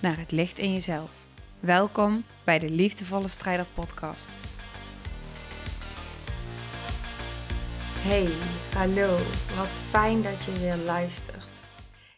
naar het licht in jezelf. Welkom bij de Liefdevolle Strijder Podcast. Hey, hallo, wat fijn dat je weer luistert.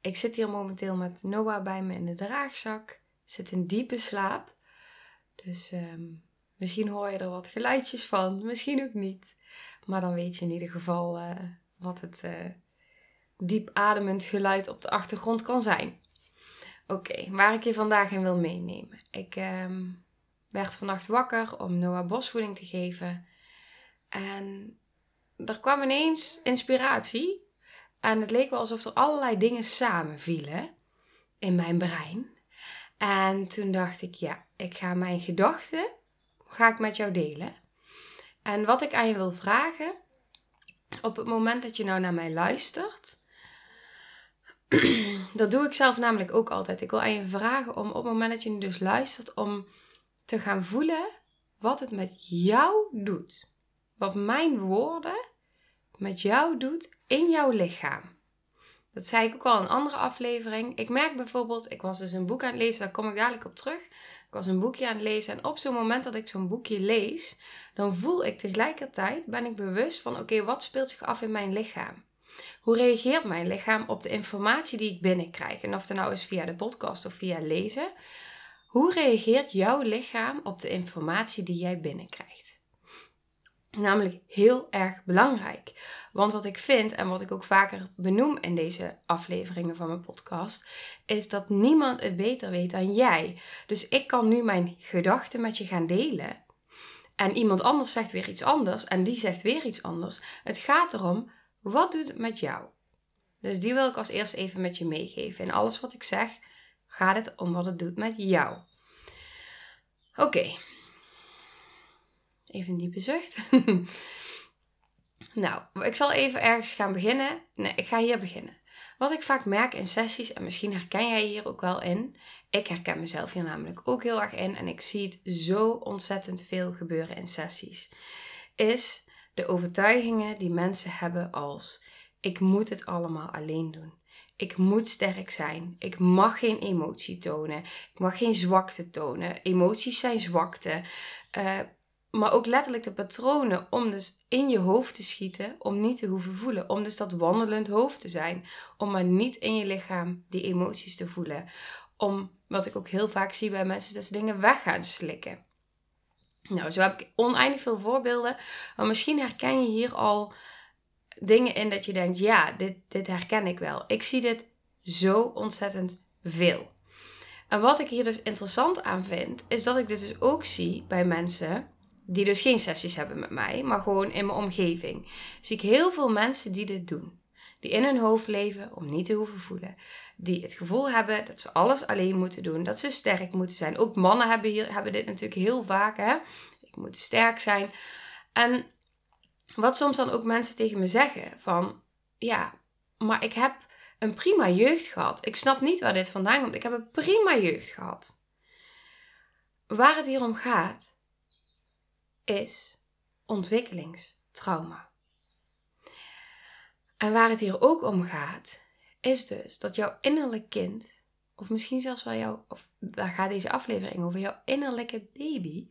Ik zit hier momenteel met Noah bij me in de draagzak, zit in diepe slaap. Dus ehm, misschien hoor je er wat geluidjes van, misschien ook niet. Maar dan weet je in ieder geval uh, wat het uh, diep ademend geluid op de achtergrond kan zijn. Oké, waar ik je vandaag in wil meenemen. Ik ehm, werd vannacht wakker om Noah bosvoeding te geven. En er kwam ineens inspiratie. En het leek wel alsof er allerlei dingen samenvielen in mijn brein. En toen dacht ik, ja, ik ga mijn gedachten ga ik met jou delen. En wat ik aan je wil vragen, op het moment dat je nou naar mij luistert, dat doe ik zelf namelijk ook altijd. Ik wil aan je vragen om op het moment dat je nu dus luistert, om te gaan voelen wat het met jou doet. Wat mijn woorden met jou doet in jouw lichaam. Dat zei ik ook al in een andere aflevering. Ik merk bijvoorbeeld, ik was dus een boek aan het lezen, daar kom ik dadelijk op terug. Ik was een boekje aan het lezen en op zo'n moment dat ik zo'n boekje lees, dan voel ik tegelijkertijd, ben ik bewust van oké, wat speelt zich af in mijn lichaam? Hoe reageert mijn lichaam op de informatie die ik binnenkrijg? En of het nou is via de podcast of via lezen. Hoe reageert jouw lichaam op de informatie die jij binnenkrijgt? Namelijk heel erg belangrijk. Want wat ik vind en wat ik ook vaker benoem in deze afleveringen van mijn podcast, is dat niemand het beter weet dan jij. Dus ik kan nu mijn gedachten met je gaan delen. En iemand anders zegt weer iets anders en die zegt weer iets anders. Het gaat erom wat doet het met jou? Dus die wil ik als eerst even met je meegeven. In alles wat ik zeg, gaat het om wat het doet met jou. Oké. Even een diepe zucht. nou, ik zal even ergens gaan beginnen. Nee, ik ga hier beginnen. Wat ik vaak merk in sessies, en misschien herken jij hier ook wel in. Ik herken mezelf hier namelijk ook heel erg in. En ik zie het zo ontzettend veel gebeuren in sessies. Is de overtuigingen die mensen hebben als ik moet het allemaal alleen doen. Ik moet sterk zijn. Ik mag geen emotie tonen. Ik mag geen zwakte tonen. Emoties zijn zwakte. Uh, maar ook letterlijk de patronen om dus in je hoofd te schieten, om niet te hoeven voelen. Om dus dat wandelend hoofd te zijn. Om maar niet in je lichaam die emoties te voelen. Om, wat ik ook heel vaak zie bij mensen, dat ze dingen weg gaan slikken. Nou, zo heb ik oneindig veel voorbeelden. Maar misschien herken je hier al dingen in dat je denkt: ja, dit, dit herken ik wel. Ik zie dit zo ontzettend veel. En wat ik hier dus interessant aan vind, is dat ik dit dus ook zie bij mensen die dus geen sessies hebben met mij, maar gewoon in mijn omgeving. Zie ik heel veel mensen die dit doen. Die in hun hoofd leven om niet te hoeven voelen. Die het gevoel hebben dat ze alles alleen moeten doen. Dat ze sterk moeten zijn. Ook mannen hebben, hier, hebben dit natuurlijk heel vaak. Hè? Ik moet sterk zijn. En wat soms dan ook mensen tegen me zeggen. Van ja, maar ik heb een prima jeugd gehad. Ik snap niet waar dit vandaan komt. Ik heb een prima jeugd gehad. Waar het hier om gaat, is ontwikkelingstrauma. En waar het hier ook om gaat, is dus dat jouw innerlijk kind, of misschien zelfs wel jouw, daar gaat deze aflevering over, jouw innerlijke baby,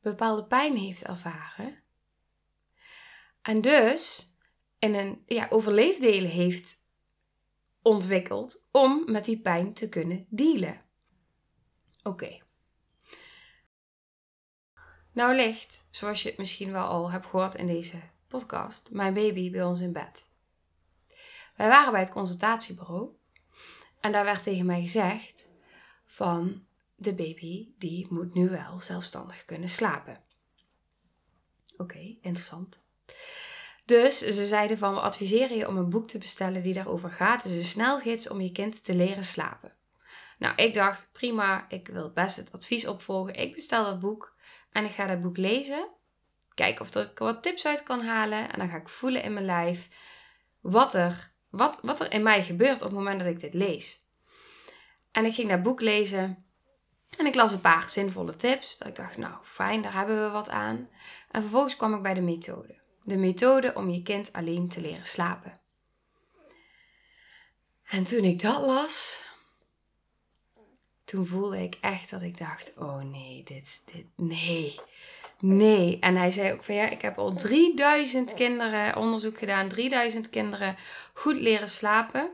bepaalde pijn heeft ervaren. En dus in een ja, overleefdelen heeft ontwikkeld om met die pijn te kunnen dealen. Oké. Nou ligt, zoals je het misschien wel al hebt gehoord in deze podcast, mijn baby bij ons in bed. Wij waren bij het consultatiebureau en daar werd tegen mij gezegd van de baby die moet nu wel zelfstandig kunnen slapen. Oké, interessant. Dus ze zeiden van we adviseren je om een boek te bestellen die daarover gaat. Het is een snelgids om je kind te leren slapen. Nou, ik dacht, prima, ik wil best het advies opvolgen. Ik bestel dat boek en ik ga dat boek lezen. Kijken of ik er wat tips uit kan halen. En dan ga ik voelen in mijn lijf wat er, wat, wat er in mij gebeurt op het moment dat ik dit lees. En ik ging dat boek lezen. En ik las een paar zinvolle tips. Dat ik dacht, nou fijn, daar hebben we wat aan. En vervolgens kwam ik bij de methode. De methode om je kind alleen te leren slapen. En toen ik dat las, toen voelde ik echt dat ik dacht: oh nee, dit, dit, nee, nee. En hij zei ook van ja, ik heb al 3000 kinderen onderzoek gedaan, 3000 kinderen goed leren slapen.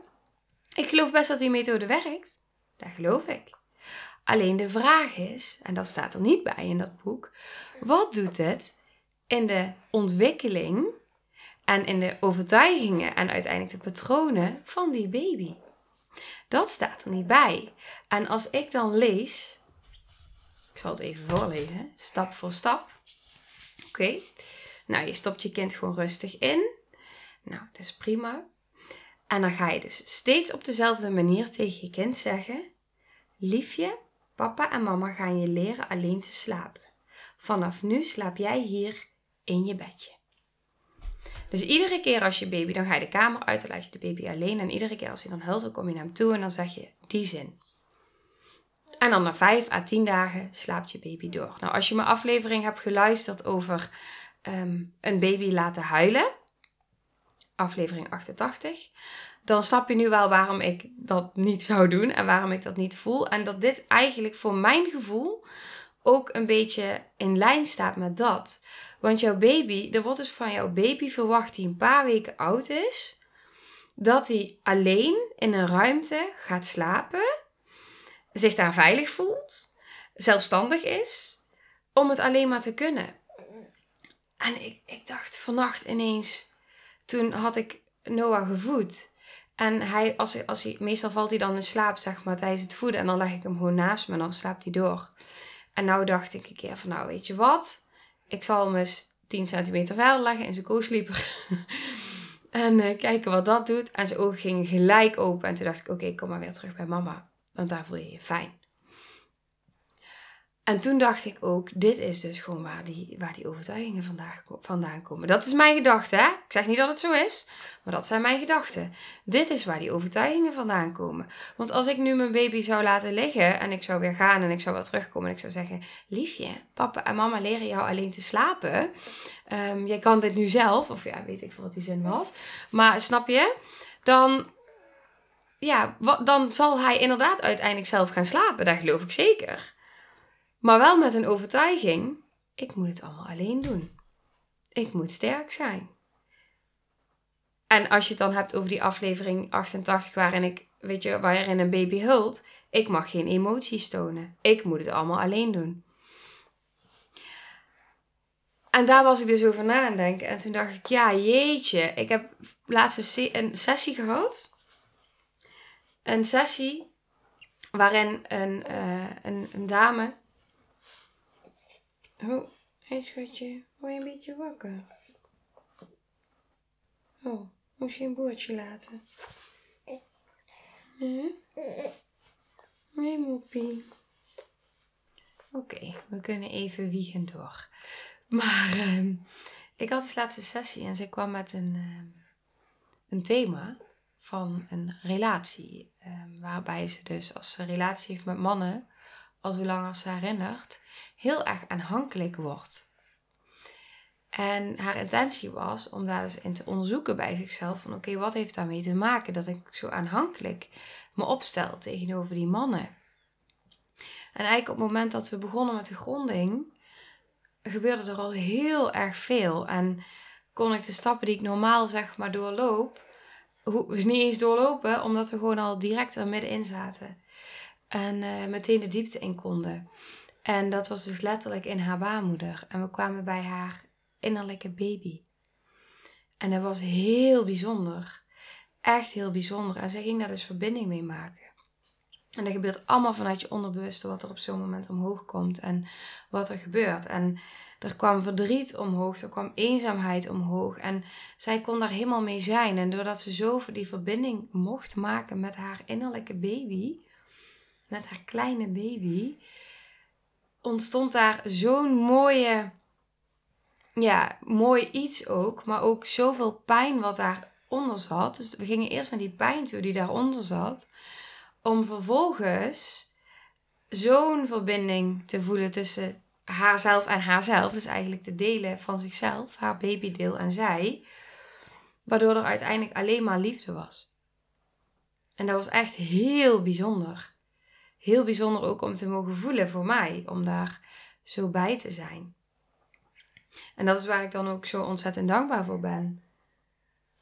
Ik geloof best dat die methode werkt. Dat geloof ik. Alleen de vraag is, en dat staat er niet bij in dat boek, wat doet het in de ontwikkeling en in de overtuigingen en uiteindelijk de patronen van die baby? Dat staat er niet bij. En als ik dan lees, ik zal het even voorlezen, stap voor stap. Oké, nou je stopt je kind gewoon rustig in. Nou, dat is prima. En dan ga je dus steeds op dezelfde manier tegen je kind zeggen: Liefje, papa en mama gaan je leren alleen te slapen. Vanaf nu slaap jij hier in je bedje. Dus iedere keer als je baby, dan ga je de kamer uit, dan laat je de baby alleen. En iedere keer als hij dan huilt, dan kom je naar hem toe en dan zeg je die zin. En dan na 5 à 10 dagen slaapt je baby door. Nou, als je mijn aflevering hebt geluisterd over ehm, een baby laten huilen, aflevering 88, dan snap je nu wel waarom ik dat niet zou doen en waarom ik dat niet voel. En dat dit eigenlijk voor mijn gevoel ook een beetje in lijn staat met dat. Want jouw baby, er wordt dus van jouw baby verwacht die een paar weken oud is, dat hij alleen in een ruimte gaat slapen, zich daar veilig voelt, zelfstandig is, om het alleen maar te kunnen. En ik, ik dacht vannacht ineens, toen had ik Noah gevoed. En hij, als hij, als hij, meestal valt hij dan in slaap, zeg maar, tijdens het voeden. En dan leg ik hem gewoon naast me en dan slaapt hij door. En nou dacht ik een keer van, nou weet je wat? Ik zal hem eens 10 centimeter verder leggen in zijn co-sleeper. en uh, kijken wat dat doet. En zijn ogen gingen gelijk open. En toen dacht ik, oké, kom maar weer terug bij mama. Want daar voel je je fijn. En toen dacht ik ook, dit is dus gewoon waar die, waar die overtuigingen vandaan komen. Dat is mijn gedachte, hè? Ik zeg niet dat het zo is, maar dat zijn mijn gedachten. Dit is waar die overtuigingen vandaan komen. Want als ik nu mijn baby zou laten liggen en ik zou weer gaan en ik zou wel terugkomen en ik zou zeggen: Liefje, papa en mama leren jou alleen te slapen. Um, jij kan dit nu zelf, of ja, weet ik veel wat die zin was. Maar snap je? Dan, ja, dan zal hij inderdaad uiteindelijk zelf gaan slapen. Dat geloof ik zeker. Maar wel met een overtuiging: ik moet het allemaal alleen doen. Ik moet sterk zijn. En als je het dan hebt over die aflevering 88, waarin ik, weet je, waarin een baby hult, ik mag geen emoties tonen. Ik moet het allemaal alleen doen. En daar was ik dus over na aan denken. En toen dacht ik, ja, jeetje. Ik heb laatst een sessie gehad. Een sessie waarin een, een, een dame Oh, hé schatje, word je een beetje wakker? Oh, moest je een boordje laten? Nee? Nee, moppie. Oké, we kunnen even wiegen door. Maar uh, ik had dus laatste sessie en ze kwam met een, uh, een thema van een relatie. Uh, waarbij ze dus als ze relatie heeft met mannen, al hoe lang als ze herinnert, heel erg aanhankelijk wordt. En haar intentie was om daar dus in te onderzoeken bij zichzelf van oké, wat heeft daarmee te maken dat ik zo aanhankelijk me opstel tegenover die mannen. En eigenlijk op het moment dat we begonnen met de gronding, gebeurde er al heel erg veel. En kon ik de stappen die ik normaal zeg maar doorloop, niet eens doorlopen, omdat we gewoon al direct er middenin zaten. En uh, meteen de diepte in konden. En dat was dus letterlijk in haar baarmoeder. En we kwamen bij haar innerlijke baby. En dat was heel bijzonder. Echt heel bijzonder. En zij ging daar dus verbinding mee maken. En dat gebeurt allemaal vanuit je onderbewuste wat er op zo'n moment omhoog komt en wat er gebeurt. En er kwam verdriet omhoog, er kwam eenzaamheid omhoog. En zij kon daar helemaal mee zijn. En doordat ze zo die verbinding mocht maken met haar innerlijke baby, met haar kleine baby, ontstond daar zo'n mooie, ja, mooi iets ook, maar ook zoveel pijn wat daaronder zat. Dus we gingen eerst naar die pijn toe die daaronder zat, om vervolgens zo'n verbinding te voelen tussen haarzelf en haarzelf, dus eigenlijk de delen van zichzelf, haar babydeel en zij, waardoor er uiteindelijk alleen maar liefde was. En dat was echt heel bijzonder. Heel bijzonder ook om te mogen voelen voor mij, om daar zo bij te zijn. En dat is waar ik dan ook zo ontzettend dankbaar voor ben.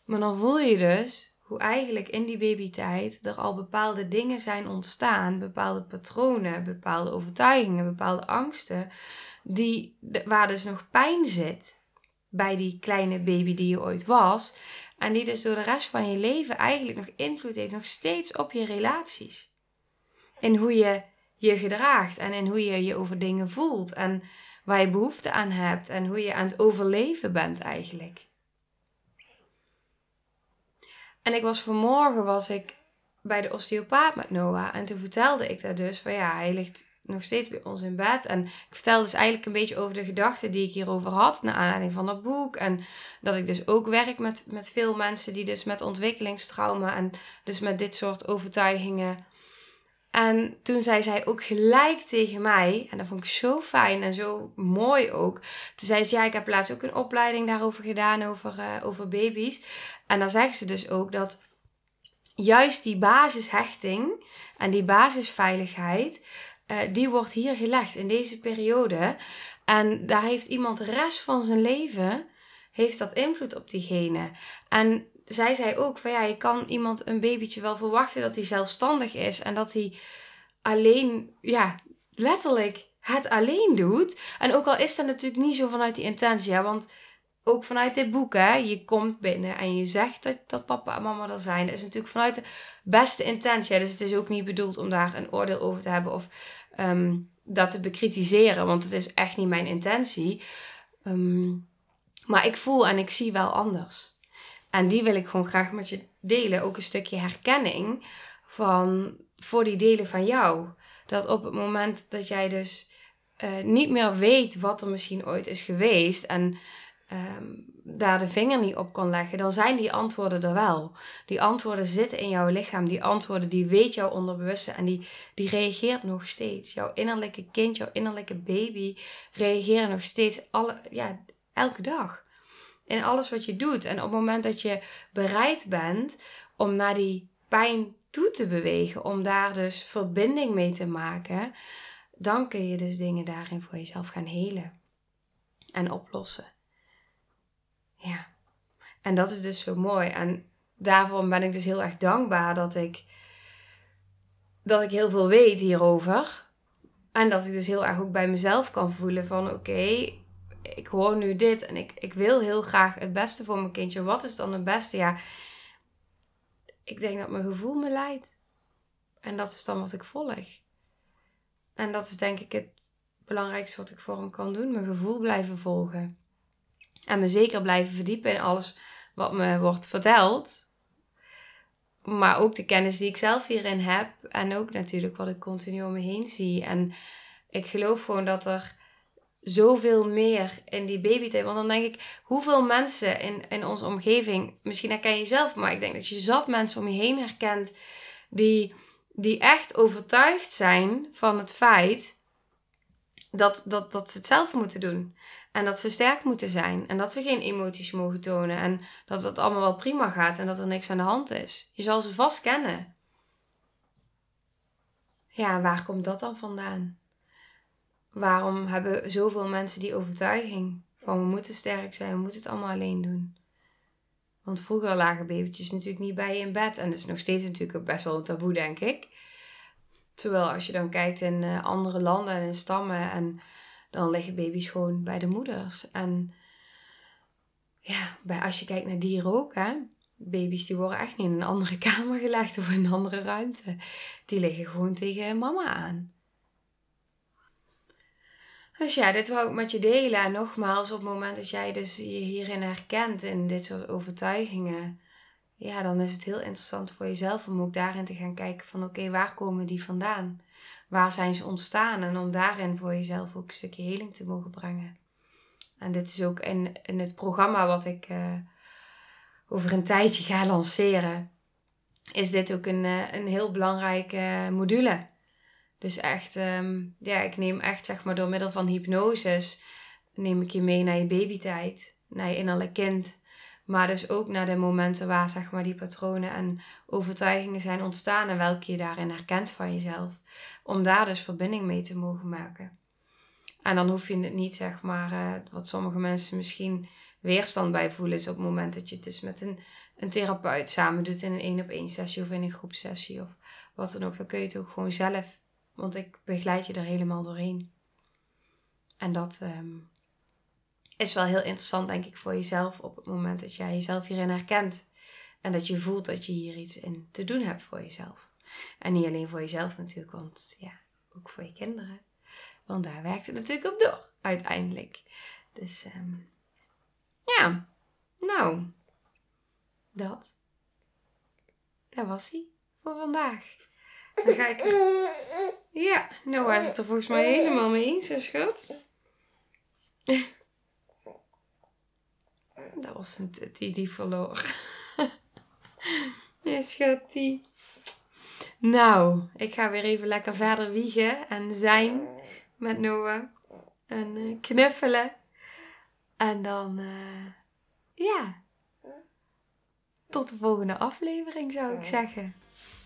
Maar dan voel je dus hoe eigenlijk in die babytijd er al bepaalde dingen zijn ontstaan, bepaalde patronen, bepaalde overtuigingen, bepaalde angsten, die, waar dus nog pijn zit bij die kleine baby die je ooit was. En die dus door de rest van je leven eigenlijk nog invloed heeft, nog steeds op je relaties. In hoe je je gedraagt en in hoe je je over dingen voelt en waar je behoefte aan hebt en hoe je aan het overleven bent eigenlijk. En ik was vanmorgen was ik bij de osteopaat met Noah en toen vertelde ik daar dus van ja, hij ligt nog steeds bij ons in bed. En ik vertelde dus eigenlijk een beetje over de gedachten die ik hierover had, naar aanleiding van dat boek. En dat ik dus ook werk met, met veel mensen die dus met ontwikkelingstrauma en dus met dit soort overtuigingen. En toen zei zij ook gelijk tegen mij, en dat vond ik zo fijn en zo mooi ook. Toen zei ze, ja, ik heb laatst ook een opleiding daarover gedaan, over, uh, over baby's. En dan zegt ze dus ook dat juist die basishechting en die basisveiligheid, uh, die wordt hier gelegd in deze periode. En daar heeft iemand de rest van zijn leven, heeft dat invloed op diegene. En zij zei ook van ja, je kan iemand een babytje wel verwachten dat hij zelfstandig is en dat hij alleen, ja, letterlijk het alleen doet. En ook al is dat natuurlijk niet zo vanuit die intentie, want ook vanuit dit boek, hè, je komt binnen en je zegt dat, dat papa en mama er zijn. Dat is natuurlijk vanuit de beste intentie. Dus het is ook niet bedoeld om daar een oordeel over te hebben of ehm, dat te bekritiseren, want het is echt niet mijn intentie. Ehm, maar ik voel en ik zie wel anders. En die wil ik gewoon graag met je delen. Ook een stukje herkenning van, voor die delen van jou. Dat op het moment dat jij dus uh, niet meer weet wat er misschien ooit is geweest. En um, daar de vinger niet op kan leggen, dan zijn die antwoorden er wel. Die antwoorden zitten in jouw lichaam. Die antwoorden, die weet jouw onderbewuste en die, die reageert nog steeds. Jouw innerlijke kind, jouw innerlijke baby reageren nog steeds alle, ja, elke dag. In alles wat je doet. En op het moment dat je bereid bent om naar die pijn toe te bewegen, om daar dus verbinding mee te maken, dan kun je dus dingen daarin voor jezelf gaan helen en oplossen. Ja. En dat is dus zo mooi. En daarom ben ik dus heel erg dankbaar dat ik, dat ik heel veel weet hierover. En dat ik dus heel erg ook bij mezelf kan voelen van oké, ik hoor nu dit en ik, ik wil heel graag het beste voor mijn kindje. Wat is dan het beste? Ja, ik denk dat mijn gevoel me leidt. En dat is dan wat ik volg. En dat is denk ik het belangrijkste wat ik voor hem kan doen. Mijn gevoel blijven volgen. En me zeker blijven verdiepen in alles wat me wordt verteld. Maar ook de kennis die ik zelf hierin heb. En ook natuurlijk wat ik continu om me heen zie. En ik geloof gewoon dat er zoveel meer in die babytijd. Want dan denk ik, hoeveel mensen in, in onze omgeving, misschien herken je jezelf, maar ik denk dat je zat mensen om je heen herkent die, die echt overtuigd zijn van het feit dat, dat, dat ze het zelf moeten doen. En dat ze sterk moeten zijn. En dat ze geen emoties mogen tonen. En dat het allemaal wel prima gaat en dat er niks aan de hand is. Je zal ze vast kennen. Ja, waar komt dat dan vandaan? Waarom hebben zoveel mensen die overtuiging van we moeten sterk zijn, we moeten het allemaal alleen doen? Want vroeger lagen babytjes natuurlijk niet bij je in bed. En dat is nog steeds natuurlijk best wel een taboe, denk ik. Terwijl als je dan kijkt in eh, andere landen en in stammen, en dan liggen baby's gewoon bij de moeders. En ja, als je kijkt naar dieren ook, hè. Baby's die worden echt niet in een andere kamer gelegd of in een andere ruimte. Die liggen gewoon tegen mama aan. Dus ja, dit wou ik met je delen. En nogmaals, op het moment dat jij dus je hierin herkent in dit soort overtuigingen, ja, dan is het heel interessant voor jezelf om ook daarin te gaan kijken van oké, waar komen die vandaan? Waar zijn ze ontstaan? En om daarin voor jezelf ook een stukje heling te mogen brengen. En dit is ook in, in het programma wat ik uh, over een tijdje ga lanceren, is dit ook een, uh, een heel belangrijke module. Dus echt, um, ja, ik neem echt zeg maar door middel van hypnoses, neem ik je mee naar je babytijd, naar je innerlijk kind. Maar dus ook naar de momenten waar zeg maar, die patronen en overtuigingen zijn ontstaan en welke je daarin herkent van jezelf. Om daar dus verbinding mee te mogen maken. En dan hoef je het niet, zeg maar, uh, wat sommige mensen misschien weerstand bij voelen, is op het moment dat je het dus met een, een therapeut samen doet in een één op één sessie of in een groepsessie of wat dan ook. Dan kun je het ook gewoon zelf, want ik begeleid je er helemaal doorheen. En dat, um, is wel heel interessant, denk ik, voor jezelf op het moment dat jij jezelf hierin herkent. En dat je voelt dat je hier iets in te doen hebt voor jezelf. En niet alleen voor jezelf natuurlijk, want ja, ook voor je kinderen. Want daar werkt het natuurlijk op door, uiteindelijk. Dus um, ja, nou, dat. Daar was hij voor vandaag. Dan ga ik. Ja, Noah is het er volgens mij helemaal mee eens, hè, schat. Dat was een tutty die verloor. ja, schattie. Nou, ik ga weer even lekker verder wiegen en zijn met Noah. En uh, knuffelen. En dan, uh, ja, tot de volgende aflevering zou ik zeggen.